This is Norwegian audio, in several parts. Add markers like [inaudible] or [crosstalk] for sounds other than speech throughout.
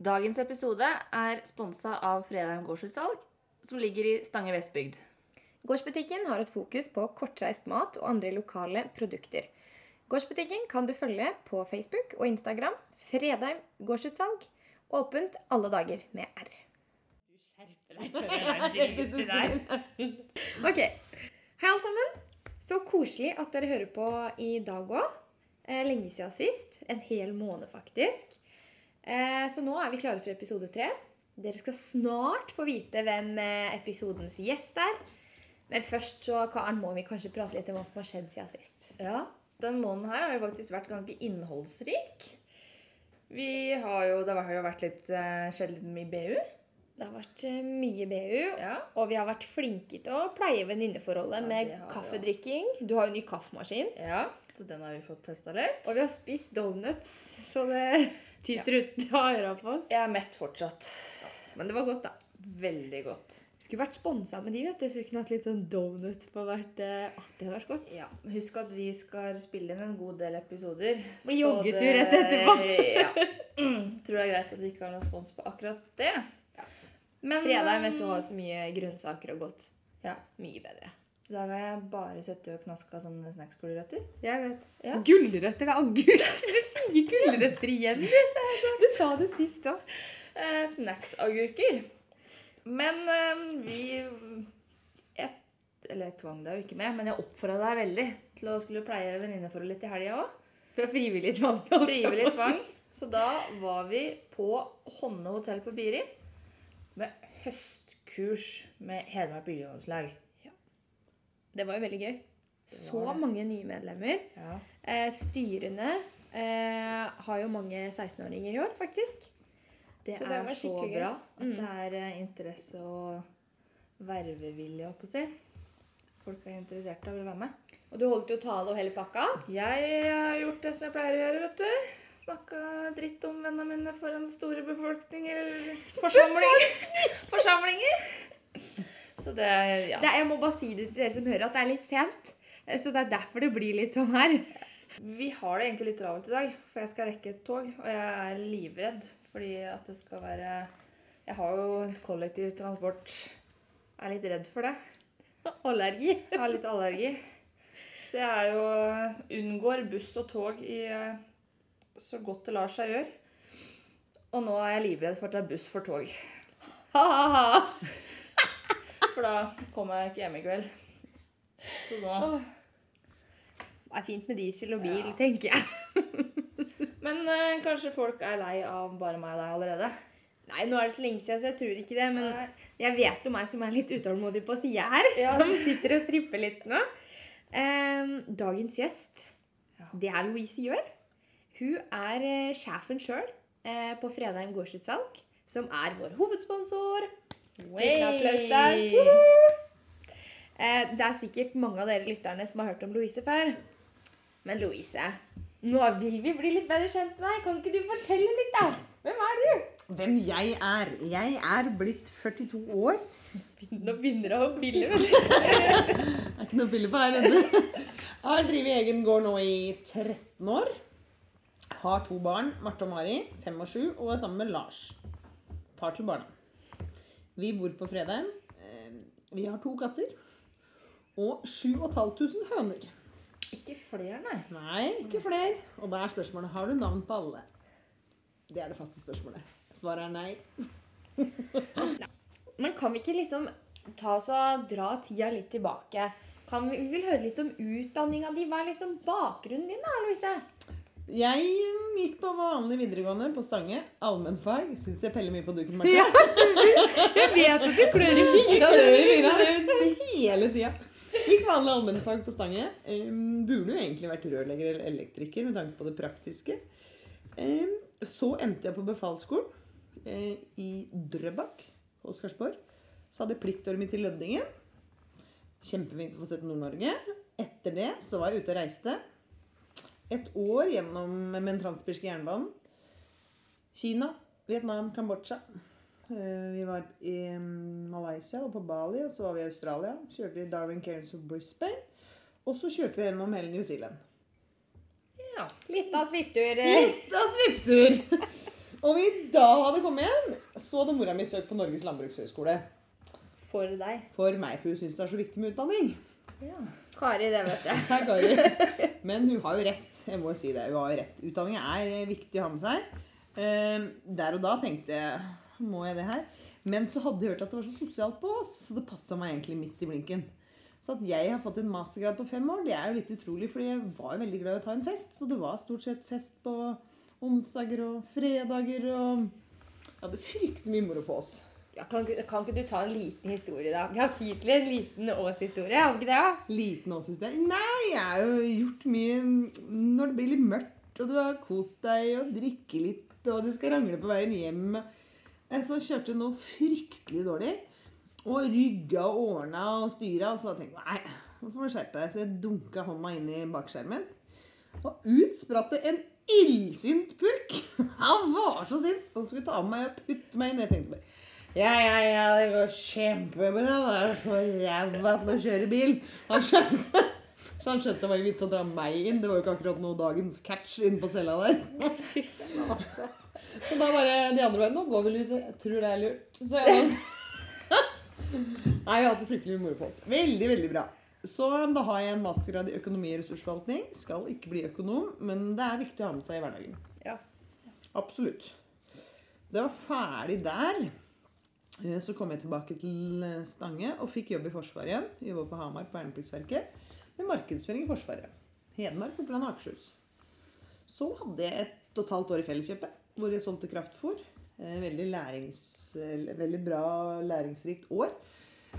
Dagens episode er sponsa av Fredheim gårdsutsalg, som ligger i Stange Vestbygd. Gårdsbutikken har et fokus på kortreist mat og andre lokale produkter. Gårdsbutikken kan du følge på Facebook og Instagram. Fredheim gårdsutsalg. Åpent alle dager med R. Du skjerper deg før jeg driter deg. [laughs] Ok. Hei, alle sammen. Så koselig at dere hører på i dag òg. Eh, lenge siden sist. En hel måned, faktisk. Eh, så nå er vi klare for episode tre. Dere skal snart få vite hvem eh, episodens gjest er. Men først så Karen, må vi kanskje prate litt om hva som har skjedd siden sist. Ja, den måneden her har jo faktisk vært ganske innholdsrik. Vi har jo, Det har jo vært litt uh, skjedd litt mye BU. Det har vært eh, mye BU, Ja. og vi har vært flinke til å pleie venninneforholdet Ja, med kaffedrikking. Du har jo ny kaffemaskin. ja. Så den har vi fått testa litt. Og vi har spist donuts, så det tyter ut av øra på oss. Jeg er mett fortsatt. Men det var godt, da. Veldig godt. Skulle vært sponsa med de, vet du, så vi kunne hatt litt sånn donut på hvert eh, ah, Det hadde vært godt. Ja, Husk at vi skal spille inn en god del episoder. Blir joggetur rett etterpå. ja. [laughs] Mm, tror det er greit at vi ikke har noen spons på akkurat det. Men Fredag vet du um, har så mye grønnsaker og godt. Ja. Mye bedre. I dag har jeg bare sittet og knaska sånne snacksgulrøtter. Jeg vet. Ja. Gulrøtter, det er agurk! [laughs] Du sier gulrøtter igjen. [laughs] Du sa det sist òg. Eh, Snacksagurker. Men eh, vi jeg, Eller jeg tvang deg jo ikke med, men jeg oppfordra deg veldig til å skulle pleie venninneforholdet litt i helga òg. For frivillig tvang. [laughs] Frivillig tvang. Så da var vi på Honne hotell på Biri med høstkurs med Hedmark bygdeungdomslag. Det var jo veldig gøy. Så mange nye medlemmer. Ja. Eh, styrene eh, har jo mange 16-åringer i år, faktisk. Det, Så det er så bra at Mm. det er eh, interesse og vervevilje, holdt på å si. Folk er interessert og vil være med. Og du holdt jo tale og hele pakka. Jeg har gjort det som jeg pleier å gjøre, vet du. Snakka dritt om vennene mine foran store befolkninger eller forsamling. [laughs] forsamlinger. Så det ja. Det, jeg må bare si det til dere som hører, at det er litt sent. Eh, Så det er derfor det blir litt sånn her. [laughs] Vi har det egentlig litt travelt i dag, for jeg skal rekke et tog. Og jeg er livredd fordi at det skal være Jeg har jo kollektiv transport. Jeg er litt redd for det. [laughs] Allergi. Jeg har litt allergi. Så jeg er jo unngår buss og tog i eh, så godt det lar seg gjøre. Og nå er jeg livredd for at det er buss for tog. Ha-ha-ha. For da kommer jeg ikke hjem i kveld. Så da... Det er fint med diesel og bil, Ja. tenker jeg. Men eh, kanskje folk er lei av bare meg og deg allerede? Nei, nå er det så lenge siden, så jeg tror ikke det. Men Nei. jeg vet jo meg som er litt utålmodig på sida her, Ja. [laughs] som sitter og tripper litt nå. Ehm, dagens gjest, Ja. det er Louise Gjør. Hun er eh, sjefen sjøl eh, på Fredheim gårdsutsalg, som er vår hovedsponsor. Liten applaus der. Eh, det er sikkert mange av dere lytterne som har hørt om Louise før. Men Louise, nå vil vi bli litt bedre kjent med deg. Kan ikke du fortelle litt, da? Hvem er du? Hvem jeg er? Jeg er blitt 42 år. Nå begynner det å pille. [laughs] Det er ikke noe pille på her. ennå. Har drevet egen gård nå i 13 år. Har to barn, Marte og Mari, 5 og 7, og er sammen med Lars. Far til barna. Vi bor på Fredheim. Eh, Vi har to katter. Og 7500 høner. Ikke flere, nei. Nei, ikke flere. Og da er spørsmålet har du navn på alle. Det er det faste spørsmålet. Svaret er nei. [laughs] Men kan vi ikke liksom ta oss og dra tida litt tilbake? Kan vi, vi vil høre litt om utdanninga di. Hva er liksom bakgrunnen din, da, Louise? Jeg gikk på vanlig videregående på Stange. Allmennfag. Syns jeg peller mye på duken, Marte. Ja, jeg vet at du klør i det hele tida. Gikk vanlig allmennfag på Stange. Um, burde jo egentlig vært rørlegger eller elektriker med tanke på det praktiske. Um, så endte jeg på befalsskolen eh, i Drøbak Oscarsborg. Så hadde jeg pliktåret mitt i Lødingen. Kjempefint å få sett Nord-Norge. Etter det så var jeg ute og reiste. Et år gjennom med den transpirske jernbanen. Kina, Vietnam, Kambodsja. Eh, Vi var i mm, Malaysia og på Bali, og så var vi i Australia. Kjørte vi Darwin Cairns of Brisbane. Og så kjørte vi gjennom hele New Zealand. Ja. Litt av svipptur. Litt av svipptur! Og vi da hadde kommet hjem, så hadde mora mi søkt på Norges landbrukshøgskole. For deg. For meg, for hun syns det er så viktig med utdanning. Ja. Kari, det vet jeg. Hei, Kari. Men hun har jo rett. Jeg må jo si det. Hun har jo rett. Utdanning er eh, viktig å ha med seg. Eh, Der og da tenkte jeg Må jeg det her? Men så hadde jeg hørt at det var så sosialt på oss, så det passa meg egentlig midt i blinken. Så at jeg har fått en mastergrad på fem år, det er jo litt utrolig, fordi jeg var jo veldig glad i å ta en fest. Så det var stort sett fest på onsdager og fredager og Jeg hadde fryktelig mye moro på oss. Ja, kan, kan ikke du ta en liten historie, da? Vi har tid til en liten Ås-historie. har vi ikke det? da? Liten Ås-historie? Nei, jeg har jo gjort mye når det blir litt mørkt, og du har kost deg og drikke litt, og du skal rangle på veien hjem. Men så kjørte noe fryktelig dårlig, og rygga og ordna og styra, og så tenkte jeg nei, nå får du skjerpe deg. Så jeg dunka hånda inn i bakskjermen, og ut spratt det en illsint purk. [laughs] Han var så sint, og skulle ta med meg og putte meg inn. Jeg tenkte bare ja, ja, ja, det går kjempebra. Det er så ræva til å kjøre bil. Han skjønte Så han skjønte det var ikke vits å dra meg inn. Det var jo ikke akkurat noe dagens catch inne på cella der. Så da bare de andre bare Nå går vi, Lise. Jeg tror det er lurt. Så jeg også... Nei, vi har hatt det fryktelig moro på oss. Veldig, veldig bra. Så da har jeg en mastergrad i økonomi og ressursforvaltning. Skal ikke bli økonom, men det er viktig å ha med seg i hverdagen. Ja. Absolutt. Det var ferdig der. Eh, Så kom jeg tilbake til eh, Stange og fikk jobb i Forsvaret igjen. Jobba på Hamar på Vernepliktsverket med markedsføring i Forsvaret. Hedmark, Oppland og Akershus. Så hadde jeg et og et halvt år i Felleskjøpet, hvor jeg solgte kraftfôr. Eh, Veldig, lærings, veldig bra læringsrikt år.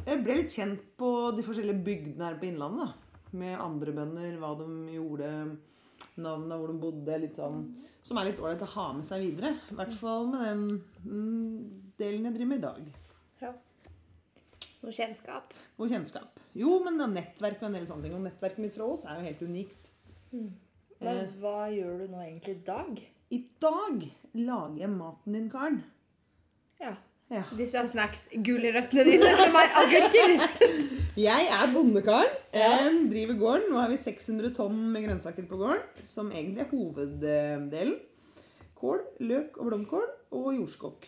Jeg ble litt kjent på de forskjellige bygdene her på Innlandet. da. Med andre bønder, hva de gjorde, navnene, hvor de bodde. litt sånn, Som er litt ålreit å ha med seg videre. I hvert fall med den mm, delen jeg driver med i dag. Og kjennskap. Og kjennskap. Jo, men da nettverk og en del sånne ting. Og nettverket mitt fra Ås er jo helt unikt. Men hva gjør du nå egentlig i dag? I dag lager jeg maten din, Karen. Ja. Ja. Disse snacks-gulrøttene dine som er agurker. [laughs] Jeg er bondekaren. Ja. Driver gården. Nå har vi 600 tonn med grønnsaker på gården, som egentlig er hoveddelen. Kål, løk og blomkål og jordskokk.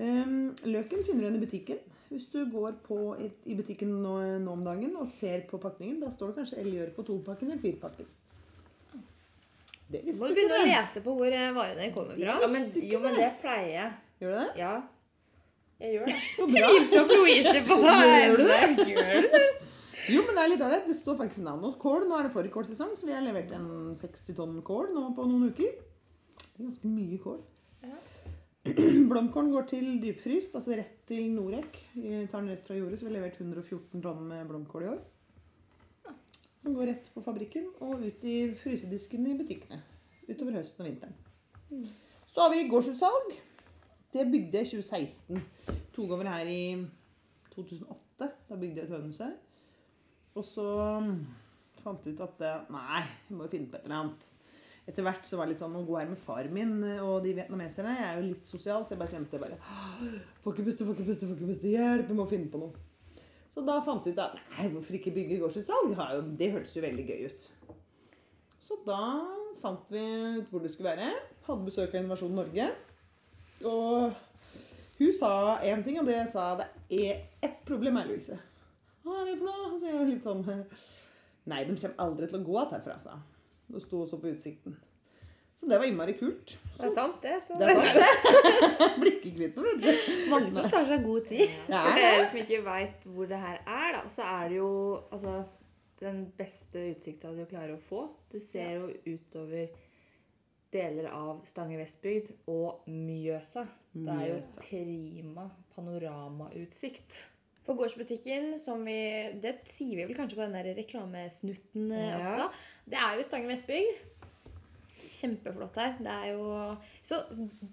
Em, løken finner du igjen i butikken. Hvis du går på et, i butikken nå, nå om dagen og ser på pakningen, da står det kanskje Elgjør på topakken eller firpakken. Det visste du du Må begynne å lese på hvor eh, varene kommer fra. ja men, jo, men det. pleier jeg. Gjør du det? Ja. Jeg gjør det. [laughs] Så bra. Tvilsom Louise på Gjør du? Gjør du det? Jo, men det er litt ålreit. Det står faktisk navn hos kål. Nå er det fårikålsesong, så vi har levert en 60 tonn kål nå på noen uker. Det er ganske mye kål. [clears throat] Blomkålen går til dypfryst, altså rett til Norec. Vi tar den rett fra jordet, så vi har levert 114 tonn med blomkål i år. Som går rett på fabrikken og ut i frysedisken i butikkene. Utover høsten og vinteren. Så har vi gårdsutsalg. Det bygde jeg i 2016. Tok over her i 2008. Da bygde jeg et hønse. Og så mm, fant jeg ut at nei, jeg må jo finne på et eller annet. Etter hvert så var det litt sånn å gå her med far min eh, og de vietnameserne. Jeg er jo litt sosial, så jeg bare kjente bare Får ikke puste, får ikke puste, får ikke puste. Hjelp, jeg må finne på noe. Så da fant vi ut at nei, hvorfor ikke bygge gårdsutsalg? Det hørtes jo veldig gøy ut. Så da fant vi ut hvor det skulle være. Hadde besøk av Innovasjon Norge. Og hun sa én ting, og det sa det er ett problem her, Louise. Hva er det for noe? Så jeg er litt sånn Nei, de kommer aldri til å gå igjen herfra, sa hun. Og sto og så på utsikten. Så det var innmari kult. Det er sant, det. Så. Det er sant, det. [laughs] Blir ikke kvitt noe, vet du. Mange som tar seg god tid. Ja, For er dere som ikke veit hvor det her er, da, så er det jo altså, den beste utsikta du klarer å få. Du ser jo utover deler av Stange Vestbygd og Mjøsa. Det er jo prima panoramautsikt. For gårdsbutikken, som vi Det sier vi vel kanskje på den der reklamesnutten eh, Ja. også. Det er jo Stange Vestbygd. Kjempeflott her. Det er jo Så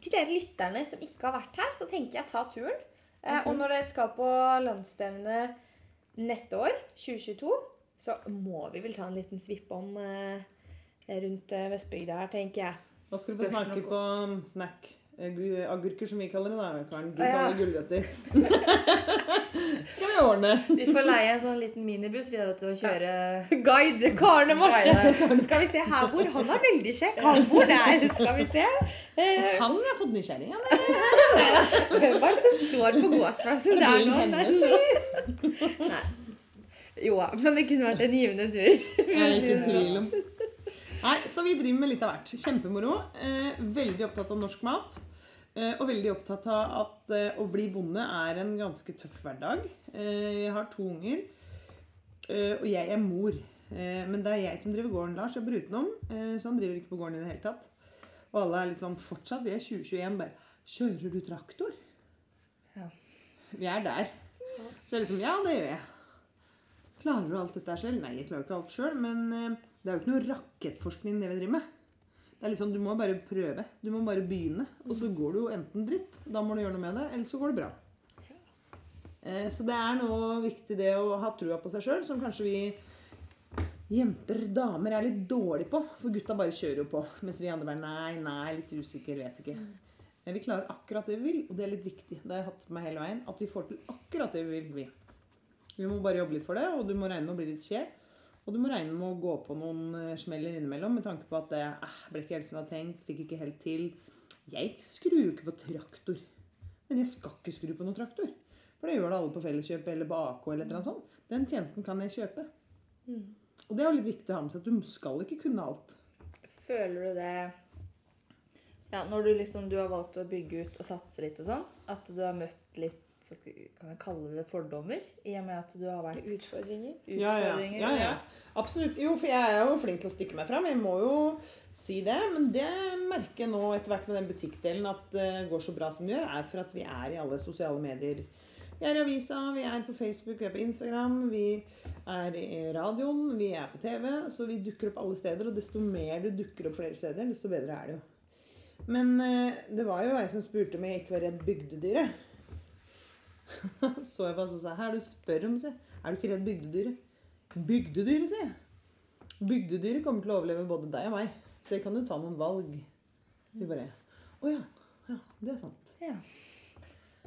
til dere lytterne som ikke har vært her, så tenker jeg ta turen. Eh, og når dere skal på landsstevne neste år, 2022, så må vi vel ta en liten svipp om eh, rundt Vestbygda her, tenker jeg. Hva skal du snakke på snack? Eh, gu- agurker, som vi kaller det. da, Karen. Du kaller det gulrøtter. [laughs] skal vi ordne. Vi får leie en sånn liten minibuss vi da, til å kjøre Guide Karen og Marte. Skal vi se, her bor han er veldig kjekk. Han bor der. Skal vi se. Eh, Han har fått nysgjerrig. Han [laughs] Hvem var det som står på gårdsplassen der nå? hennes? Jo, men det kunne vært en givende tur. Jeg er ikke i tvil om. Nei, så vi driver med litt av hvert. Kjempemoro. Eh, veldig opptatt av norsk mat. Eh, og veldig opptatt av at eh, å bli bonde er en ganske tøff hverdag. Eh, jeg har to unger, eh, og jeg er mor. Eh, men det er jeg som driver gården. Lars jobber utenom, eh, så han driver ikke på gården i det hele tatt. Og alle er litt sånn fortsatt, vi er 2021, bare Kjører du traktor? Ja. Vi er der. Så jeg er liksom Ja, det gjør jeg. Klarer du alt dette selv? Nei, jeg klarer ikke alt sjøl, men det er jo ikke noe rakettforskning det vi driver med. Det er litt sånn, Du må bare prøve. Du må bare begynne. Og så går det jo enten dritt, da må du gjøre noe med det, eller så går det bra. Eh, Så det er noe viktig det å ha trua på seg sjøl, som kanskje vi jenter, damer, er litt dårlige på. For gutta bare kjører jo på. Mens vi andre bare nei, nei, litt usikker, vet ikke. Men vi klarer akkurat det vi vil, og det er litt viktig. Det har jeg hatt med hele veien. At vi får til akkurat det vi vil, vi. Må bare jobbe litt for det, og du må regne med å bli litt kjed. Og du må regne med å gå på noen eh, smeller innimellom med tanke på at det eh, ble ikke helt som jeg hadde tenkt, fikk ikke helt til. Jeg skrur ikke på traktor. Men jeg skal ikke skru på noen traktor. For det gjør det alle på Felleskjøp eller på AK eller et eller annet sånt. Den tjenesten kan jeg kjøpe. Og det er jo litt viktig å ha med seg at du skal ikke kunne alt. Føler du det ja, Når du liksom du har valgt å bygge ut og satse litt og sånn, at du har møtt litt Kan jeg kalle det fordommer? I og med at du har vært Utfordringer. Ja, ja. ja, ja. Absolutt. Jo, for jeg er jo flink til å stikke meg fram. Jeg må jo si det. Men det merker jeg nå etter hvert med den butikkdelen at det går så bra som det gjør, er for at vi er i alle sosiale medier. Vi er i avisa, vi er på Facebook, vi er på Instagram, vi er i radioen, vi er på TV. Så vi dukker opp alle steder, og desto mer du dukker opp flere steder, desto bedre er det jo. Men eh, det var jo ei som spurte om jeg ikke var redd bygdedyret. [laughs] så jeg bare så sa jeg, her du spør om, sier. Er du ikke redd bygdedyret? Bygdedyret, sier jeg. Bygdedyret kommer til å overleve både deg og meg, så jeg kan jo ta noen valg. Vi bare Å ja. Ja, det er sant. Ja.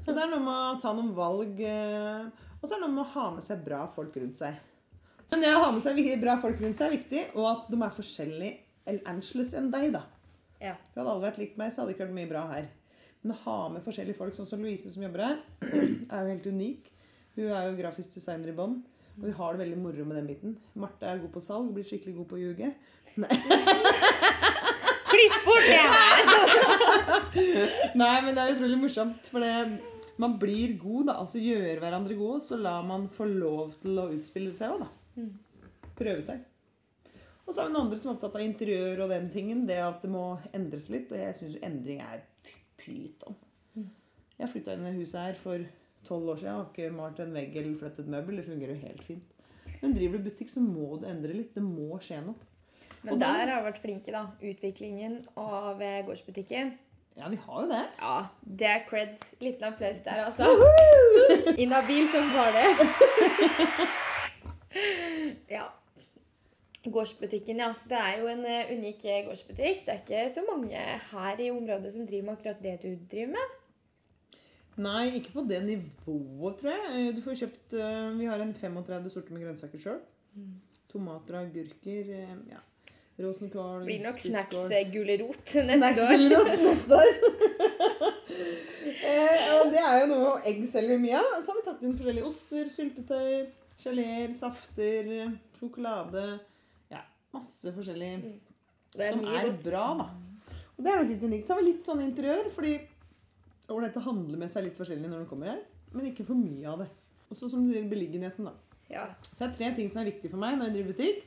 Så det er noe med å ta noen valg, eh, og så er det noe med å ha med seg bra folk rundt seg. Men det å ha med seg bra folk rundt seg er viktig, og at de er forskjellige eller annerledes enn deg, da. Ja. Hadde alle vært likt meg, så hadde det ikke vært mye bra her. Men å ha med forskjellige folk, sånn som Louise som jobber her, [clears throat] er jo helt unik. Hun er jo grafisk designer i bånn, og vi har det veldig moro med den biten. Marte er god på salg, blir skikkelig god på å ljuge. [laughs] Klipp bort det her! [laughs] Nei, men det er utrolig morsomt, for det, man blir god, da. Altså gjør hverandre gode, så lar man få lov til å utspille seg òg, da. Prøve seg. Og så har vi noen andre som er opptatt av interiør og den tingen. Det at det må endres litt. Og jeg syns endring er pyton. Jeg flytta inn i huset her for tolv år siden. Jeg har ikke malt en vegg eller flettet møbel. Det fungerer jo helt fint. Men driver du butikk, så må du endre litt. Det må skje noe. Men Og der har vi vært flinke, da. Utviklingen av gårdsbutikken. Ja, vi har jo det. Ja, det er creds. Liten applaus der, altså. Inhabil som bare det. [laughs] ja. Gårdsbutikken, ja. Det er jo en eh, unik eh, gårdsbutikk. Det er ikke så mange her i området som driver med akkurat det du driver med. Nei, ikke på det nivået, tror jeg. Eh, Du får kjøpt Vi har en 35 sorter med grønnsaker sjøl. Tomater og agurker. Ja. Rosenkål, Blir nok snacks-gulrot neste år. Snacksgulrot neste år. [laughs] eh, og det er jo noe egg selger vi mye av. Så har vi tatt inn forskjellige oster, syltetøy, geleer, safter, sjokolade. Masse forskjellig mm. er som er godt. bra, da. Og det er nok litt unikt. Så har vi litt sånn interiør, fordi det dette handler med seg litt forskjellig når du kommer her, men ikke for mye av det. Og så som du sier, beliggenheten, da. Ja. Så det er tre ting som er viktig for meg når jeg driver butikk.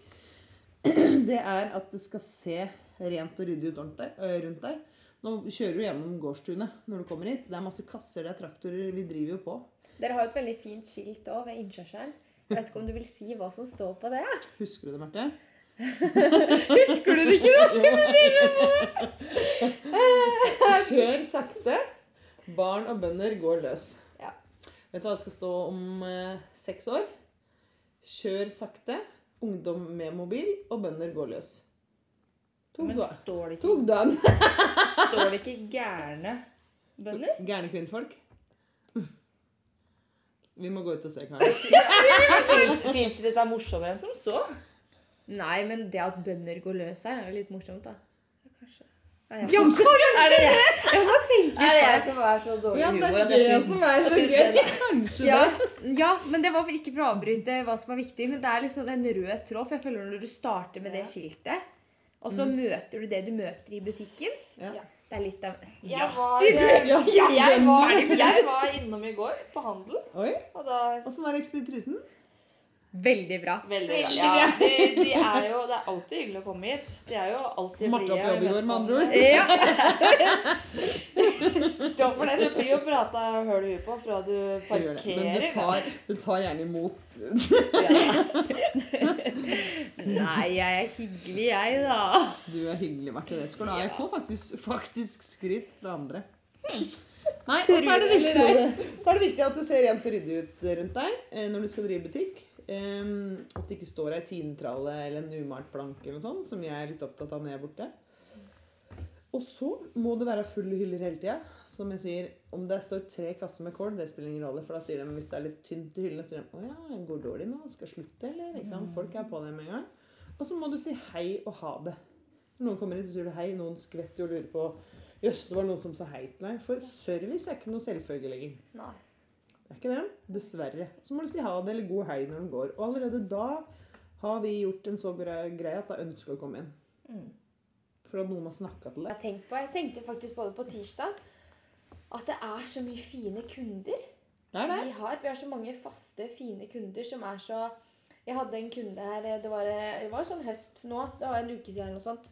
[clears throat] Det er at det skal se rent og ryddig ut rundt deg. rundt deg. Nå kjører du gjennom gårdstunet når du kommer hit. Det er masse kasser, det er traktorer. Vi driver jo på. Dere har jo et veldig fint skilt òg ved innkjørselen. Jeg vet ikke om du vil si hva som står på det? Husker du det, Marte? Husker du det ikke? Kjør sakte. Barn og bønder går løs. Ja. Vet du hva det skal stå om eh, seks år? Kjør sakte. Ungdom med mobil og bønder går løs. Tok Men du står det Tok ikke, du den? står det ikke gærne Bønder? Gærne kvinnfolk. Vi må gå ut og se, Karen. Skilt- Skiltet ditt er morsommere enn som så. Nei, men det at bønder går løs her, er jo litt morsomt, da. Kanskje. Er jeg, Ja, kanskje! er det, jeg, Jeg må tenke er det jeg som er så dårlig Ja, i det humor er det jeg syns som er så gøy. [laughs] Kanskje Ja, det. ja, men det var ikke for å avbryte hva som var viktig, men det er liksom en rød tråd. For jeg føler når du starter med det skiltet, og så møter du det du møter i butikken Ja. Det er litt av Jeg var, Ja, sier jeg, var, jeg var innom i går på handel, Oi, og da åssen var ekspeditrisen? Veldig bra. Veldig bra. Ja, de, de er jo, det er alltid hyggelig å komme hit. De er jo alltid Martha på jobb i går, med andre ord. Ja. [laughs] Stå for det. Du blir jo prata høl i huet på fra du parkerer. det. Men du tar, du tar gjerne imot Ja. Nei, jeg er hyggelig, jeg, da. Du er hyggelig, Marte. Det skal du ha. Jeg får faktisk, faktisk skryt fra andre. Nei, og så er, det viktig, så er det viktig at det ser rent og ryddig ut rundt deg eh, når du skal drive butikk. Ehm, at det ikke står ei tinetralle eller en umalt planke eller noe sånt, som jeg er litt opptatt av når jeg er borte. Og så må det være fulle hyller hele tida. Som jeg sier, om det står tre kasser med kål, det spiller ingen rolle. For da sier de hvis det er litt tynt i hyllene, så sier de 'Å ja, går dårlig nå? Skal jeg slutte, eller?' Ikke sant? Folk er på det med en gang. Og så må du si hei og ha det. Noen kommer inn, så sier du hei. Noen skvetter og lurer på Jøss, det var noen som sa hei til deg. For service er ikke noe selvfølgelig lenger. Nei. Er ikke det. Dessverre. Så må du si ha det eller god helg når den går. Og allerede da har vi gjort en så bra greie at da ønsker du å komme inn. Mm. For at noen har snakka til Jeg, deg. på, jeg tenkte faktisk både på tirsdag. At det er så mye fine kunder. Det er det. Vi har, vi har så mange faste, fine kunder som er så Jeg hadde en kunde her Det var, det var sånn høst nå. Det var en uke siden eller noe sånt.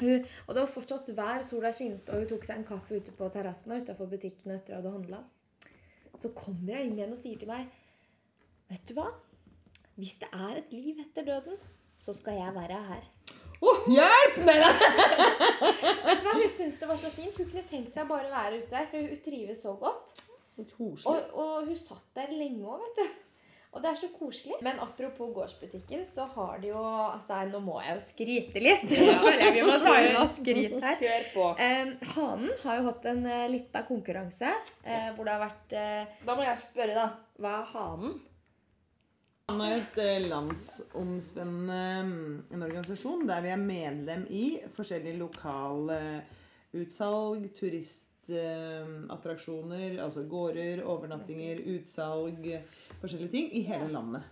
Hun, og det var fortsatt vær, sola skinte, og hun tok seg en kaffe ute på terrassen og utenfor butikken etter at hun hadde handla. Så kommer hun inn igjen og sier til meg Vet du hva? Hvis det er et liv etter døden, så skal jeg være her. Å, hjelp! Nei, da! [laughs] Vet du hva? Hun syntes det var så fint. Hun kunne tenkt seg bare å være ute der, for hun trives så godt. Så. Og, og hun satt der lenge òg, vet du. Og det er så koselig. Men apropos gårdsbutikken, så har de jo altså, Nå må jeg jo skryte litt. Ja. [laughs] Vi må ta unna skryt her. Kjør på. Eh, Hanen har jo hatt en uh, lita konkurranse eh, hvor det har vært eh, Da må jeg spørre, da. Hva er hanen? Han er et eh, landsomspennende mm, en organisasjon der vi er medlem i forskjellige lokale utsalg, turistattraksjoner, altså gårder, overnattinger, utsalg, forskjellige ting i hele landet.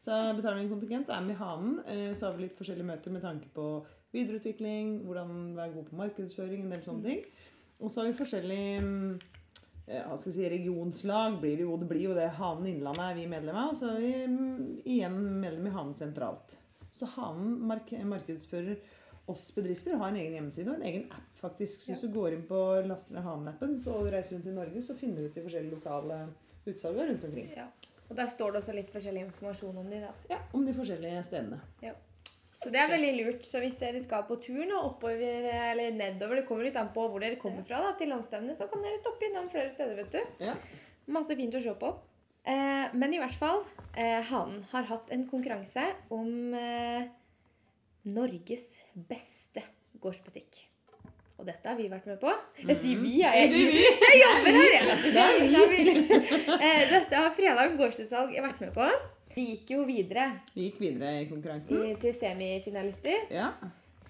Så betaler vi en kontingent, er med i Hanen. eh, Så har vi litt forskjellige møter med tanke på videreutvikling, hvordan være god på markedsføring, en del sånne ting. Og så har vi forskjellige mm, eh, skal si, regionslag blir det jo, det blir jo det. Hanen Innlandet er vi medlem av. Så er vi mm, igjen medlem i Hanen sentralt. Så Hanen mark markedsfører oss bedrifter har en egen hjemmeside og en egen app, faktisk. Så hvis du går inn på laster ned Hanen-appen og reiser rundt i Norge, så finner du ut de forskjellige lokale utsalgene rundt omkring. ja. Og der står det også litt forskjellig informasjon om de da. Ja, om de forskjellige stedene. Så det er veldig lurt. Så hvis dere skal på tur nå oppover eller nedover, det kommer litt an på hvor dere kommer fra da, til landstevnet, så kan dere stoppe innom flere steder, vet du. Ja. Masse fint å se på. Eh, men i hvert fall, eh, Hanen har hatt en konkurranse om eh, Norges beste gårdsbutikk. Og dette har vi vært med på. Jeg sier vi, jeg. Jeg, jeg jobber her, [laughs] er [laughs] Eh, Dette har Fredag gårdsutsalg vært med på. Vi gikk jo videre Vi gikk videre i konkurransen. i, til semifinalister. Ja.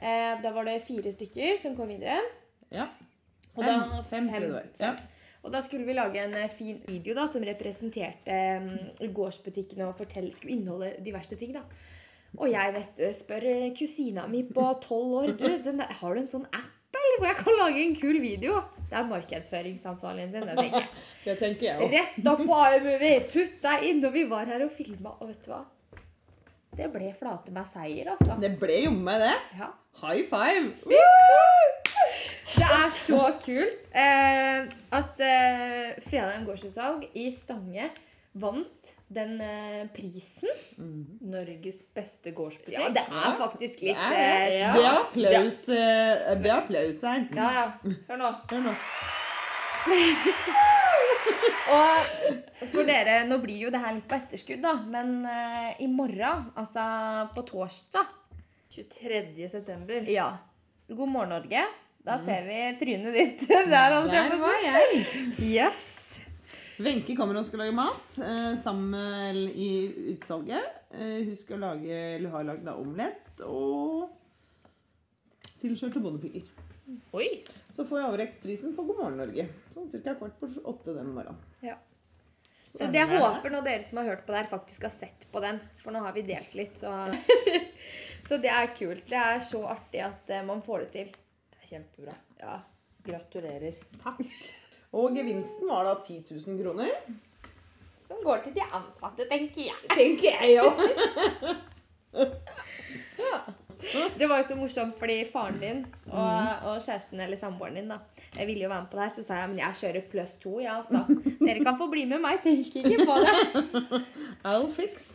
Eh, da var det fire stykker som kom videre. ja. Og Fem, da- fem, tror jeg. Ja. Og da skulle vi lage en eh, fin video da, som representerte um, gårdsbutikken og fortell, skulle inneholde diverse ting. da. Og jeg vet du, spør eh, kusina mi på tolv år du, den der, har du en sånn app eller, hvor jeg kan lage en kul video. Det er markedsføringsansvarligen sin. det tenker jeg. [laughs] Det tenker jeg også. Rett opp på iMovie, putt deg inn. Og vi var her og filma, og vet du hva? Det ble flate meg seier, altså. Det ble jo med det. Ja. High five! Det er så kult eh, at eh, Fredag gårdsutsalg i Stange vant den eh, prisen. Norges beste gårdsbutikk. Ja, det er faktisk litt er det. eh, Ja. Det er applaus, eh, det er applaus her. Ja, ja. Hør nå. [laughs] Hør nå. [laughs] Og for dere, nå blir jo det her litt på etterskudd, da, men eh, i morgen, altså på torsdag 23. september. Ja. God morgen, Norge. Da ser vi trynet ditt [laughs] der. Der var jeg. Yes. Wenche kommer og skal lage mat eh, sammen med, i utsalget. Eh, hun skal lage, eller har lagd da omelett og tilkjørte bondepiker. Oi. Så får jeg overrekt prisen på God morgen Norge. Sånn ca. kvart på åtte den morgenen. Ja. Så det jeg håper nå dere som har hørt på det her, faktisk har sett på den. For nå har vi delt litt. Så, [laughs] så det er kult. Det er så artig at eh, man får det til. Det er kjempebra. Ja. Gratulerer. Takk. Og gevinsten var da 10 000 kroner. Som går til de ansatte, tenker jeg. Tenker jeg [laughs] ja. Det var jo så morsomt fordi faren din og, og kjæresten eller samboeren din da, jeg ville jo være med på det her, så sa jeg men jeg kjører pluss to, ja, altså. Dere kan få bli med meg, tenk ikke på det. [laughs] I'll fix.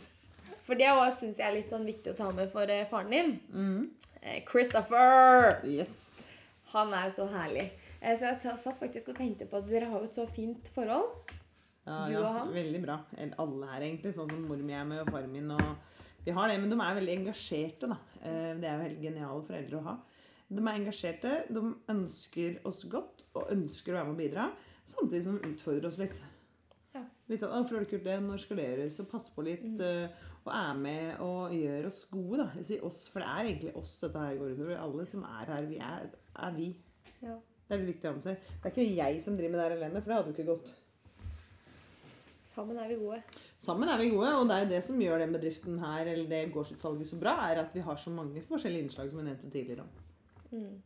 For det syns jeg er litt sånn viktig å ta med for eh, faren din. Mhm. Eh, Christopher! Yes. Han er jo så herlig. Eh, Så jeg sa- satt faktisk og tenkte på at dere har jo et så fint forhold. Ja, Du ja, og han? Veldig bra. Alle her, egentlig. Sånn som mor mi er med, og far min. Og vi har det, Men de er veldig engasjerte, da. Eh, Det er jo helt geniale foreldre å ha. De er engasjerte, de ønsker oss godt og ønsker å være med og bidra. Samtidig som de utfordrer oss litt. Ja. Litt sånn hvorfor har du ikke gjort det? Når skal det gjøres?' Og passe på litt. Mm. eh, Og er med og gjør oss gode, da. Jeg sier oss, for det er egentlig oss dette her går utover. Alle som er her, vi er, er vi. Ja. Det er litt viktig å ha med seg. Det er ikke jeg som driver med det her alene, for det hadde jo ikke gått. Sammen er vi gode. Sammen er vi gode, og det er jo det som gjør den bedriften her, eller det gårdsutsalget så bra, er at vi har så mange forskjellige innslag som vi nevnte tidligere. Mm.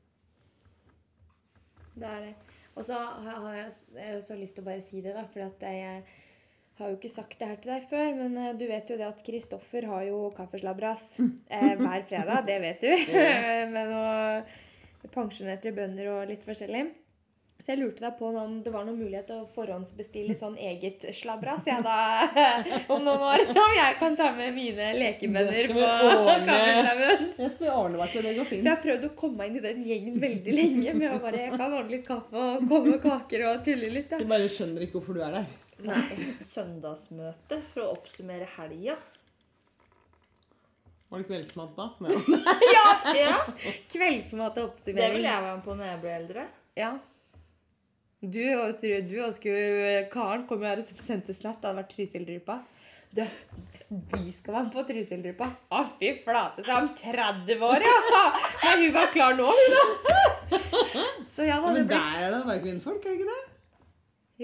Det er det. Og så har jeg jeg har så lyst til å bare si det, da, for at jeg har jo ikke sagt det her til deg før, men eh, du vet jo det at Kristoffer har jo kaffeslabras eh, hver fredag. Det vet du. [laughs] Yes. [laughs] men noe pensjonerte bønder og litt forskjellig. Så jeg lurte deg på om det var noen mulighet til å forhåndsbestille sånn eget slabras jeg da, [laughs] om noen år. Om jeg kan ta med mine lekebønder på kaffeslabben. Det skal Jeg ordne meg til det går For jeg har prøvd å komme meg inn i den gjengen veldig lenge. med å bare, Jeg kan ordne litt kaffe og komme med kaker og tulle litt. Du bare skjønner ikke hvorfor du er der. Nei. Søndagsmøte for å oppsummere helga. Var det kveldsmat da? [laughs] Nei. Ja, Kveldsmat og det vil jeg være med på når jeg blir eldre. Ja. Du og tror du og skulle Karen kom jo her og sendte snap. Det hadde vært Trysil-dryppa. Du, vi skal være med på Trysil-dryppa. Å, fy flate, så er han 30 år, ja! Men hun var klar nå, hun, da. [laughs] Så ja, da. Det Men blir der er det bare kvinnfolk, er det ikke det?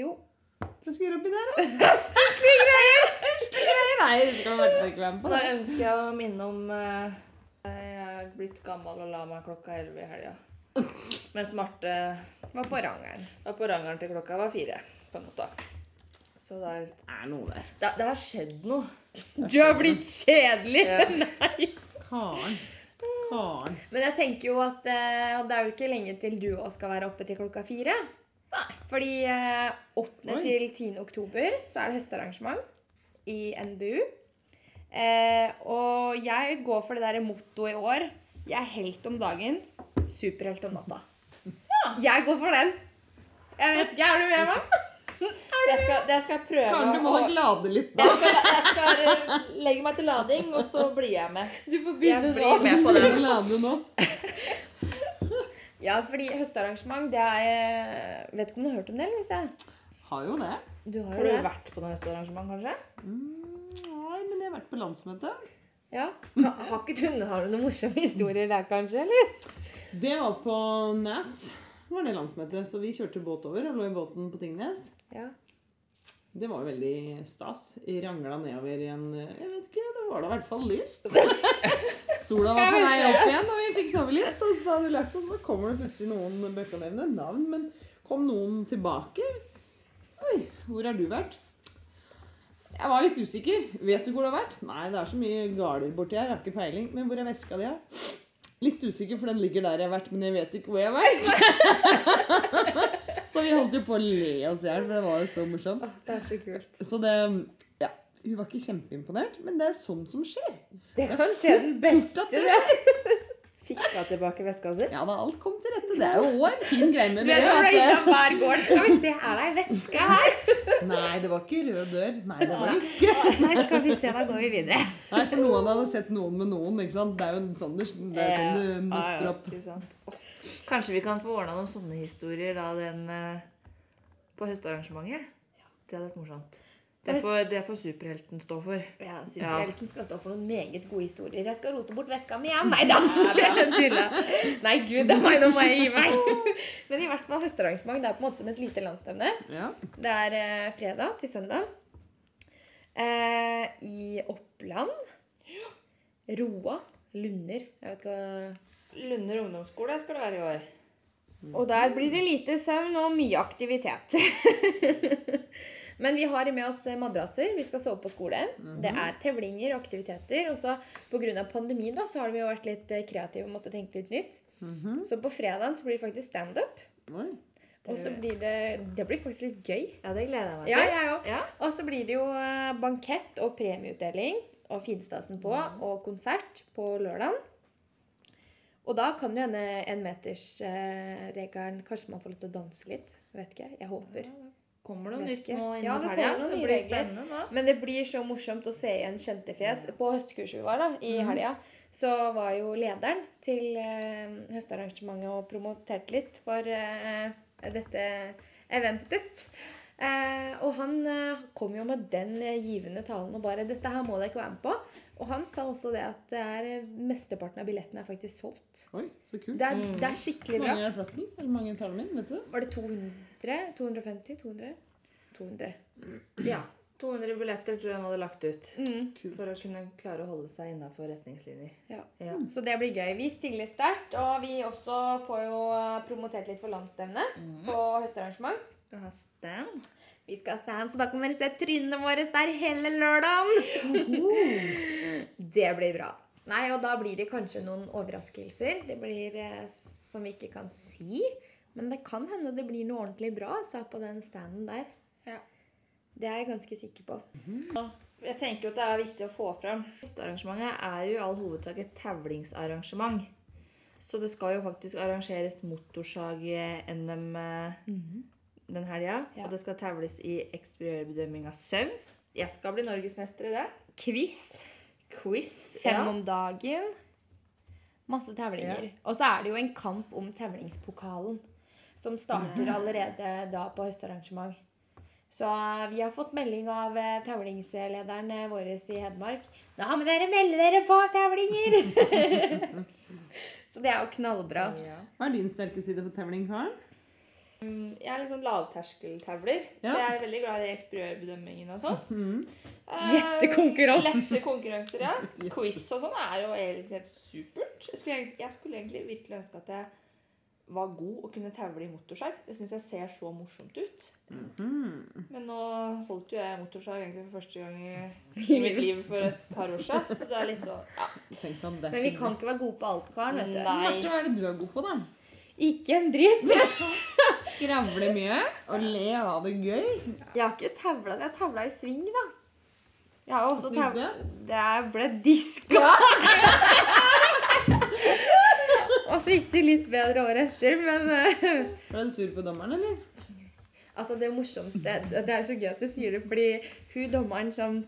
Jo. Hva skal vi gjøre oppi der, da? [laughs] Stusslige greier! Nei, det skal vi i hvert fall ikke være med på. Da ønsker jeg å minne om eh, Jeg er blitt gammel og la meg klokka 11 i helga. Mens Marte Var på rangeren. var på rangeren til klokka var fire på natta. Så det, er, Det er noe der. det, det har skjedd noe. Du har blitt kjedelig! Ja. [laughs] Nei. Karen. Karen. Men jeg tenker jo at eh, det er jo ikke lenge til du òg skal være oppe til klokka fire. Fordi eh, 8. Oi. til 10. oktober så er det høstarrangement i NBU. Eh, og jeg går for det derre mottoet i år. Jeg er helt om dagen, superhelt om natta. Jeg går for den. Jeg vet ikke, Er du med meg? Jeg skal, jeg skal prøve Karen, du må å lade litt, da. jeg skal, jeg skal eh, legge meg til lading, og så blir jeg med. Du får begynne nå. med på den. Lade nå. Ja, fordi høstarrangement, det er eh, Vet ikke om du har hørt om det, eller? Lise? Har jo det. Du har Har du det. vært på noe høstarrangement, kanskje? Mm, nei, men jeg har vært på landsmøte. Ja. Ha, har ikke du har du noen morsomme historier der, kanskje? eller? Det var på Nes. Det var det landsmøtet. Så vi kjørte båt over og lå i båten på Tingnes. Ja. Det var veldig stas. Rangla nedover i en Jeg vet ikke, da var det i hvert fall lyst. [laughs] Sola var på vei opp igjen, og vi fikk sove litt. Og så hadde vi lagt oss, og så kommer det plutselig noen Bør ikke nevne navn, men kom noen tilbake. Oi, hvor har du vært? Jeg var litt usikker. Vet du hvor det har vært? Nei, det er så mye galer borti her. Jeg har ikke peiling. Men hvor er veska di? da? Litt usikker, for den ligger der jeg har vært, men jeg vet ikke hvor jeg har vært. [laughs] så vi holdt jo på å le oss i hjel, for det var jo så morsomt. Det er så kult. Så det Ja. Hun var ikke kjempeimponert, men det er sånt som skjer. Det kan skje den beste. det det. Fikk hun tilbake veska si? Ja da, alt kom til rette. Det er jo òg en fin greie med det. er hver gård, skal vi se, er det ei veske her? [laughs] nei, det var ikke rød dør. Nei, det var det ikke. Nei, skal vi se, da går vi videre. Nei, for noen hadde sett noen med noen. ikke sant? Det er jo sånn, det, det er sånn du nøster opp. Kanskje vi kan få ordna noen sånne historier da den eh, på høstarrangementet? Det hadde vært morsomt. Det får, det får superhelten stå for. Ja, Superhelten skal stå for noen meget gode historier. Jeg skal rote bort veska mi igjen. Nei da! [laughs] Nei, gud, det er meg, nå må jeg gi meg. [laughs] Men i hvert fall høstarrangement. Det er på en måte som et lite landsstevne. Ja. Det er eh, fredag til søndag. Eh, I Oppland. Roa. Lunder. Jeg vet ikke hva Lunder ungdomsskole skal det være i år. Og der blir det lite søvn og mye aktivitet. [laughs] Men vi har med oss madrasser. Vi skal sove på skole. Det er tevlinger og aktiviteter. Og så pga. pandemien da, så har vi jo vært litt eh, kreative og måtte tenke litt nytt. Mhm. Så på fredagen så blir det faktisk standup. Og så blir det Det blir faktisk litt gøy. Ja, det gleder jeg meg til. Ja, jeg òg. Ja. Og så blir det jo eh, bankett og premieutdeling og finstasen på og konsert på lørdagen. Og da kan jo hende en metersregelen Kanskje man får lov til å danse litt. Vet ikke. Jeg håper. Kommer det noe nytt nå inn Ja, det helga? noen Så det blir det spennende da. Men det blir så morsomt å se igjen kjente fjes. På høstkurset vi var da, i helga, så var jo lederen til eh, høstarrangementet og promoterte litt for eh, dette eventet. Eh, og han eh, kom jo med den givende talen og bare 'Dette her må dere ikke være med på'. Og han sa også det at det er, mesteparten av billettene er faktisk solgt. Oi, så kult. Det er, det er skikkelig Hvor bra. mange er det plass til? Eller mange taler min. Vet du? Var det 200? 250? 200? 200. Ja. 200 billetter tror jeg han hadde lagt ut. Mm. For å kunne klare å holde seg innafor retningslinjer. Ja. Ja. Så det blir gøy. Vi stiller sterkt, og vi også får jo eh, promotert litt for landsstevnet på høstarrangement. Skal ha stand. Vi skal ha stand, så da kan dere se trynene våre der hele lørdagen. det blir bra. Nei, og da blir det kanskje noen overraskelser. Det blir eh, som vi ikke kan si. Men det kan hende det blir noe ordentlig bra altså, på den standen der. Ja. Det er jeg ganske sikker på. Jeg tenker at det er viktig å få fram. Høstarrangementet er jo i all hovedsak et tevlingsarrangement. Så det skal jo faktisk arrangeres motorsag-NM den helga. Ja. Og det skal tevles i eksteriørbedømming av søvn. Jeg skal bli norgesmester i det. Quiz. Quiz. Fem ja. om dagen. Masse tevlinger. Og så er det jo en kamp om tevlingspokalen. Som starter allerede da på høstarrangement. Så eh, vi har fått melding av tavlingslederen tevlingslederen eh, vår i Hedmark. Nå må dere melde dere på tavlinger! [laughs] så det er jo knallbra. Ja. Hva er din sterke side på tavling, Karen? Jeg er litt sånn lavterskeltevler, så jeg er veldig glad i eksteriørbedømmingen og sånn. Mm. Eh, Gjettekonkurranse. Lette konkurranser, [laughs] ja. Quiz og sånn er jo egentlig helt supert. Jeg skulle, jeg skulle egentlig virkelig ønske at jeg var god og kunne tevle i motorsag. Det syns jeg ser så morsomt ut. Mhm. Men nå holdt jo jeg motorsag egentlig for første gang i, [laughs] i mitt liv for et par år siden. Så det er litt sånn ja. Men vi kan ikke være gode på alt, Karen. vet du. Nei. Marte, hva er det du er god på, da? Ikke en dritt. [laughs] Skravle mye og le og ha det gøy. Jeg har ikke tavla. Jeg tavla i sving, da. Jeg har også tavla? Det ble diska. [laughs] Så gikk det litt bedre året etter, men eh, Ble du sur på dommeren, eller? Altså, det morsomste Det er så gøy at du sier det, fordi hun dommeren som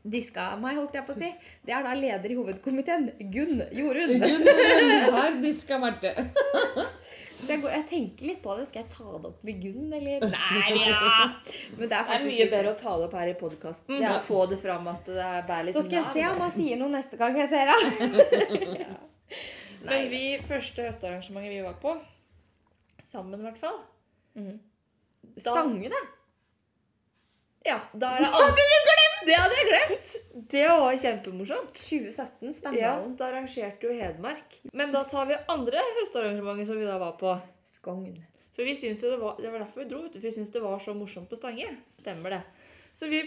diska meg, holdt jeg på å si, det er da leder i hovedkomiteen. Gunn Jorunn. Gunn Jorunn har diska Marte. Så jeg, går, jeg tenker litt på det. Skal jeg ta det opp med Gunn, eller? Nei, ja! Men det er Det er mye bedre å ta det opp her i podkasten Ja. og få det fram at det er bærer litt Så skal jeg se om han sier noe neste gang jeg ser ham. [laughs] Men vi, første høstarrangementet vi var på, sammen i hvert fall mm. Stange, da? Ja, da er det glemt?! Det hadde jeg glemt! Det var kjempemorsomt. 2017, Ja, Stangdalen. da arrangerte jo Hedmark. Men da tar vi andre høstarrangementet som vi da var på. Skogn. For vi syntes jo det var, det var derfor vi dro, for vi syntes det var så morsomt på Stange. Stemmer det. Så vi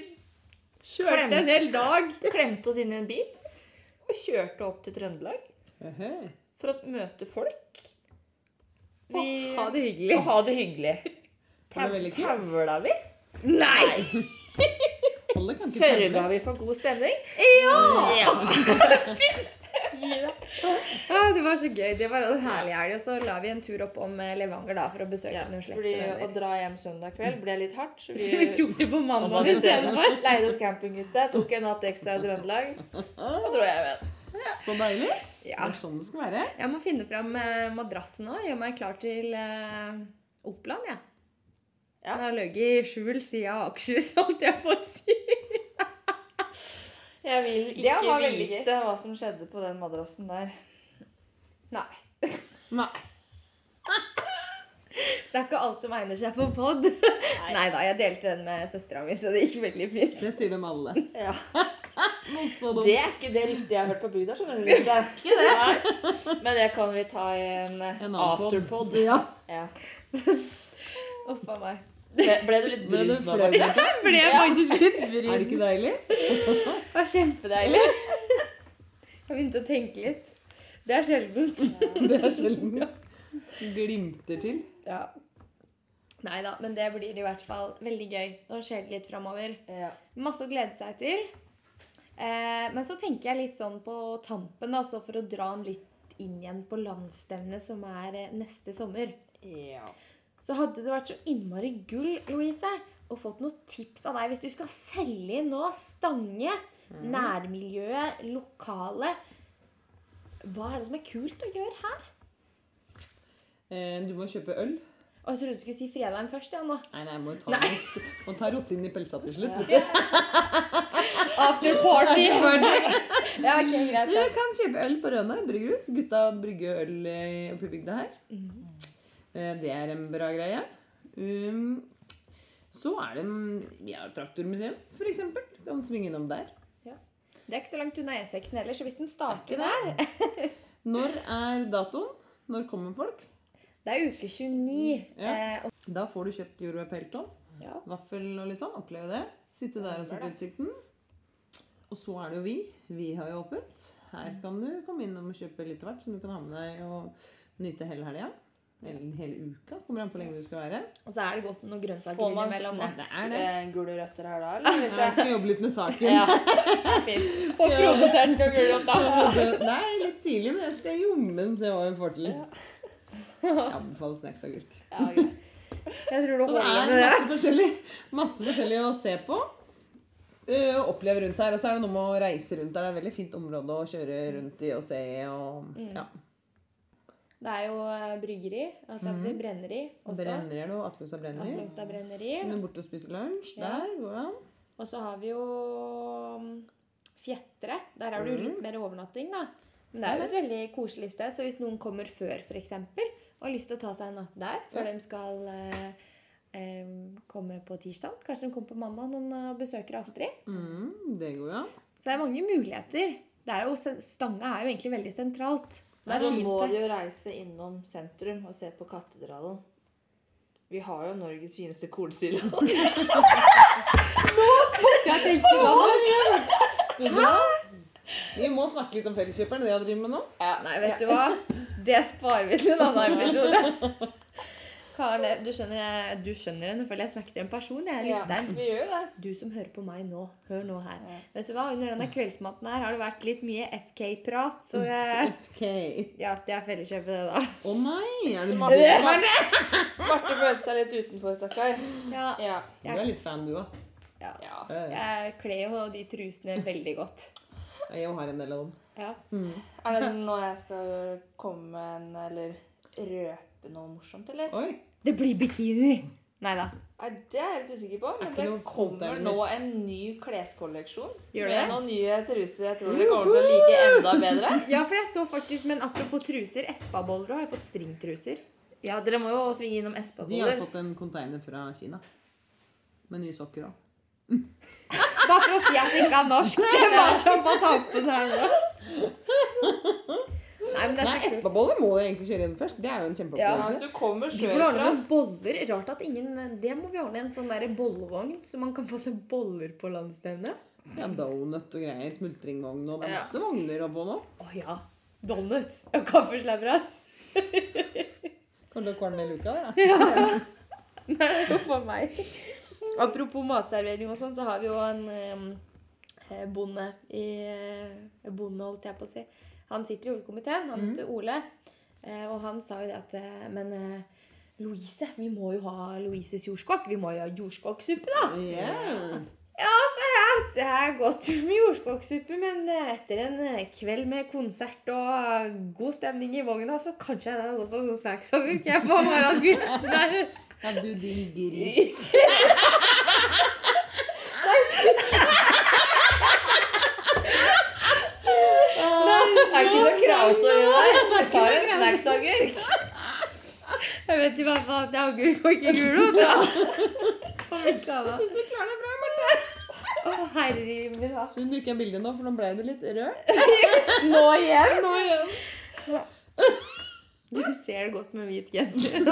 Kjørte en hel dag. klemte oss inn i en bil og kjørte opp til Trøndelag Ehe. For å møte folk. Vi, Ha det hyggelig. Og ha det hyggelig. Tavla vi? Nei! [laughs] Sørga vi for god stemning? [laughs] Ja! det var så gøy. Det var en herlig helg. Og så la vi en tur opp om Levanger da, for å besøke Ja, noen slekt fordi å dra hjem søndag kveld ble litt hardt. Så Så vi vi tok det på mandag istedenfor. [laughs] leide oss campinghytte, tok en natt ekstra i Trøndelag og dro hjem igjen. Så deilig. Det er sånn det skal være. Jeg må finne fram eh, madrassen nå. Gjøre meg klar til eh, Oppland, jeg. Ja. Den har ligget i skjul siden Akershus, [laughs] holdt jeg på å si. Jeg vil ikke vite hva som skjedde på den madrassen der. Nei. Nei. Det er ikke alt som egner seg for pod. Nei da, jeg delte den med søstera mi, så det gikk veldig fint. Det sier de alle. Ja. [laughs] Noe så dumt. Det er ikke det ryktet jeg har hørt på bygda. skjønner du Lise. [laughs] Nei. Men det kan vi ta i en, eh, En afterpod. Ja. Ja. [laughs] Uff a meg. Ble, ble du litt Ble ja? Ble jeg faktisk litt Er det ikke deilig? Det var kjempedeilig. [laughs] Jeg begynte å tenke litt. Det er sjeldent. Det er sjelden. Glimter til. Ja. Nei da, men det blir i hvert fall veldig gøy. Nå skjer det litt framover. Ja. Masse å glede seg til. Eh, men så tenker jeg litt sånn på tampen, altså for å dra den litt inn igjen på landsstevnet som er eh, neste sommer. ja. Så hadde det vært så innmari gull, Louise, og fått noen tips av deg hvis du skal selge inn nå Stange, nærmiljøet, lokale. Hva er det som er kult å gjøre her? Eh, Du må kjøpe øl. Og jeg trodde du skulle si fredagen først, ja, nå. Nei, nei, [laughs] må ta, Nei. må ta rosinen i pølsa til slutt. [laughs] vet [laughs] du. After party! [laughs] ja, ok, greit. Du kan kjøpe øl på Røna brygghus. Gutta brygger øl eh, oppe i bygda her. Eh, Det er en bra greie. Um, så er det Vi har Traktormuseum, eksempel. Kan svinge innom der. Det er ikke så langt unna E6-en heller, så hvis den starter Er der [laughs] Når er datoen? Når kommer folk? Det er uke 29. Ja. Eh, Da får du kjøpt jordbær på ja. Vaffel og litt sånn. Oppleve det. Sitte der og se på utsikten. Og så er det jo vi. Vi har jo åpent. Her kan du komme innom og kjøpe litt av hvert som du kan ha med deg og nyte hele helga. Eller hele uka. Kommer an på hvor lenge du skal være. og så er det godt med noen grønnsaker innimellom. Det er det. eh, gule røtter her da, eller? Ja, Jeg skal jobbe litt med saken. Ja, [laughs] fint. Og provosert noen gulrot, Det er litt tidlig, men jeg skal jommen se hva vi får til. Jeg anbefaler snacksagurk. Ja, greit. Jeg tror det Så det er masse forskjellig, masse forskjellig å se på. Øh, oppleve rundt her. Og så er det noe med å reise rundt her. Det er et veldig fint område å kjøre rundt i og se. Og, ja. Det er jo eh, bryggeri, er brenneri også. Brenneri er det, Atløsa brenneri. Atlungstad brenneri. Men borte og spise lunsj. Ja. Der går det an. Og så har vi jo mm, Fjetre. Der er det jo Mhm. litt mer overnatting, da. Men det er jo et veldig koselig sted, så hvis noen kommer før f.eks. og har lyst til å ta seg en natt der før de skal eh, eh, komme på tirsdag Kanskje de kommer på mandag, noen eh, besøker Astrid. Mm, det går ja. Så det er mange muligheter. Det er jo, Stange er jo egentlig veldig sentralt. Det er Så fint. må du jo reise innom sentrum og se på katedralen. Vi har jo Norges fineste kornsilo. [laughs] Jeg tenker det! Vi må snakke litt om Felleskjøperen, det jeg driver med nå. Ja. Nei, vet du hva? Det sparer vi til en annen episode. [laughs] Karen, du skjønner, du skjønner det, nå føler jeg snakker til en person. Jeg er Ja, lytteren. vi gjør det. Du som hører på meg nå, hør nå her. Ja. Vet du hva, Under denne kveldsmaten her har det vært litt mye FK-prat, så jeg FK. Ja, det er felleskjøpet, det, da. Å nei! Er det Marte? Marte følte seg litt utenfor, stakkar. Ja, Ja. Du er litt fan, du òg. ja. ja. Jeg kler jo de trusene veldig godt. Jeg har en del av dem. Ja. Er det nå jeg skal komme med en eller røpe noe morsomt, eller? Oi! Det blir bikini! Nei da. Det er jeg litt usikker på. Men det kommer nå en ny kleskolleksjon. Gjør med det? noen nye truser jeg tror dere kommer til å like enda bedre. Ja, for jeg så faktisk, men apropos truser, Espa-boller har jeg fått stringtruser. Ja, dere må jo svinge innom De har fått en container fra Kina. Med nye sokker òg. Bare for å si at det ikke er norsk. Det var sånn på tampen her nå. Nei, men det er Nei, så. Espa-boller må du egentlig kjøre inn først. Det er jo en kjempeopplevelse. Ja, hvis du kommer ordne noen boller. Rart at ingen Det må vi ordne en sånn der bollevogn, så man kan få seg boller på landsstevnet. Ja, donut og greier. Smultringvogn og det er Ja. masse vogner å få nå. Å ja. Donuts og kaffeslabberas. [laughs] Kan du kvalme i luka, [laughs] ja? Nei, for meg. Apropos matservering og sånn, så har vi jo en eh, bonde i eh, Bonde, holdt jeg på å si. Han sitter i hovedkomiteen. Han heter Ole. Eh, og han sa jo det at eh, Men eh, Louise, vi må jo ha Louises jordskokk. Vi må jo ha jordskokksuppe, da. Ja. Ja, sa jeg. jeg har gått med jordskokksuppe, men etter en kveld med konsert og god stemning i vogna, så kanskje jeg hadde gått på noen snacks og ikke på morgenkvisten [laughs] der. Ja, du din gris. [laughs] Er det ikke noe kravstory der? Du tar en snacksagurk. Jeg vet i hvert fall at det er agurk og ikke gulrot. Annet. Syns du klarer deg bra, Marte? Å, herre min hatt. Synd du ikke er bildet nå, for nå ble du litt rød. [laughs] Nå igjen? Nå igjen. Du ser det godt med hvit genser. [laughs]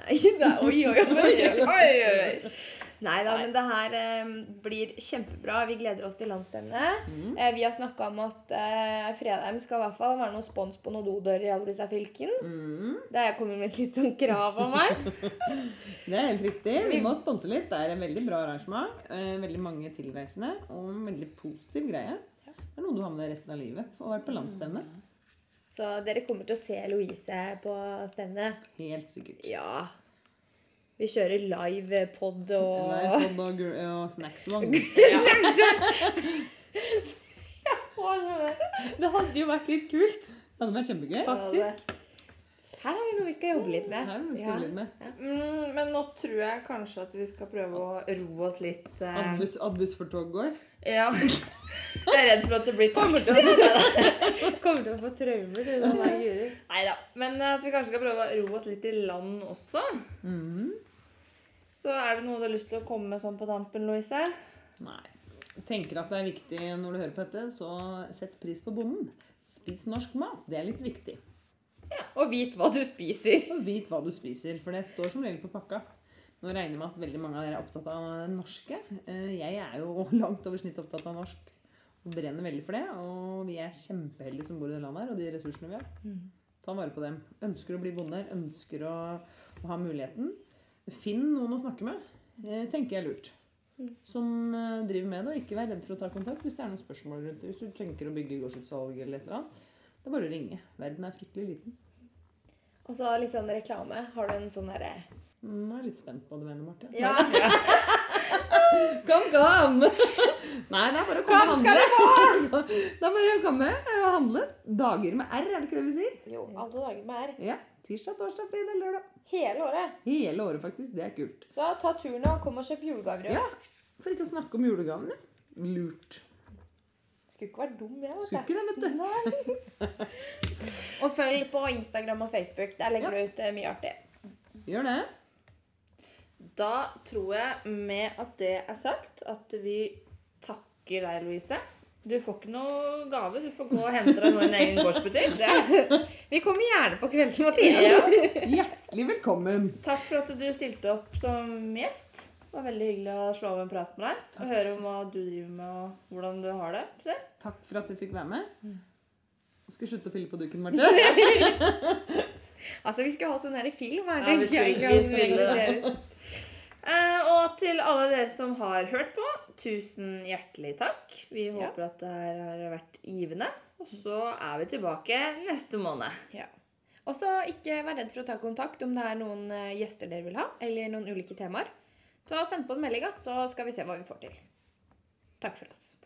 Nei, da, oi, oi, oi, oi, oi. Nei da, men det her eh, blir kjempebra. Vi gleder oss til landsstevnet. Mm. Eh, vi har snakka om at eh, Fredheim skal i hvert fall være noe spons på noen dodører i alle disse fylkene. Mm. Det har jeg kommet med et litt sånn krav om her. [laughs] Det er helt riktig. Vi- Vi må sponse litt. Det er en veldig bra arrangement. Eh, veldig mange tilreisende og en veldig positiv greie. Det er noe du har med deg resten av livet. Å være på landsstevne. Så dere kommer til å se Louise på stevnet. Helt sikkert. Ja. Vi kjører live pod og Livepod og, gr- Ja, snacksvogn. [laughs] Det hadde jo vært litt kult, Det hadde vært kjempegøy. faktisk. Her har vi noe vi skal jobbe litt med. Her vi skal Ja. litt med. Mm, men nå tror jeg kanskje at vi skal prøve å roe oss litt. eh, Adbuss, adbuss for tog går. Ja. [laughs] Jeg er redd for at det blir taxi. Kommer til å få traumer, du. Nei da. Men at vi kanskje skal prøve å roe oss litt i land også. Mhm. Så er det noe du har lyst til å komme med sånn på tampen, Louise? Nei. Jeg tenker at det er viktig når du hører på dette, så sett pris på bonden. Spis norsk mat. Det er litt viktig. Ja, Og vit hva du spiser. Og vit hva du spiser, for det står som regel på pakka. Nå regner jeg med at veldig mange av dere er opptatt av det norske. Eh, Jeg er jo [laughs] langt over snitt opptatt av norsk og brenner veldig for det. Og vi er kjempeheldige som bor i det landet her, og de ressursene vi har. Ta vare på dem. Ønsker å bli bonde, ønsker å, å ha muligheten. Finn noen å snakke med. tenker jeg er lurt. Som eh, driver med det, og ikke vær redd for å ta kontakt hvis det er noen spørsmål rundt det. Hvis du tenker å bygge gårdsutsalg eller et eller annet. Det er bare å ringe. Verden er fryktelig liten. Og så litt sånn reklame. Har du en sånn derre er Jeg er litt spent på det, mener, Marte. Ja. [laughs] Kom, kom! [laughs] Nei, det er bare å komme og handle. [laughs] Det er bare å komme og handle. Dager med R, er det ikke det vi sier? Jo, alle dager med R. Ja. Tirsdag, torsdag, fredag, lørdag. Hele året. Hele året, faktisk. Det er kult. Så ta turen og kom og kjøp julegaver. Ja. For ikke å snakke om julegavene. Lurt. Skulle ikke vært dum, jeg. Skulle ikke det, vet du. [laughs] Og følg på Instagram og Facebook. Der legger Ja. du ut eh, mye artig. Gjør det. Da tror jeg med at det er sagt, at vi takker deg, Louise. Du får ikke noe gave. Du får gå og hente deg noe i en egen gårdsbutikk. Ja. vi kommer gjerne på kveldsmåltid. Ja. Hjertelig velkommen. Takk for at du stilte opp som gjest. Det var veldig hyggelig å slå av en prat med deg. Og høre om hva du driver med, og hvordan du har det. Se. Takk for at jeg fikk være med. Jeg skal slutte å pille på duken, Marte. [laughs] Altså, vi skulle hatt sånn her i film. Her, Ja, vi skulle- vi skulle vi det. Eh, og til alle dere som har hørt på, tusen hjertelig takk. Vi Ja. håper at det her har vært givende. Og så er vi tilbake neste måned. Ja. Og så ikke vær redd for å ta kontakt om det er noen eh, gjester dere vil ha, eller noen ulike temaer. Så send på en melding, så skal vi se hva vi får til. Takk for oss.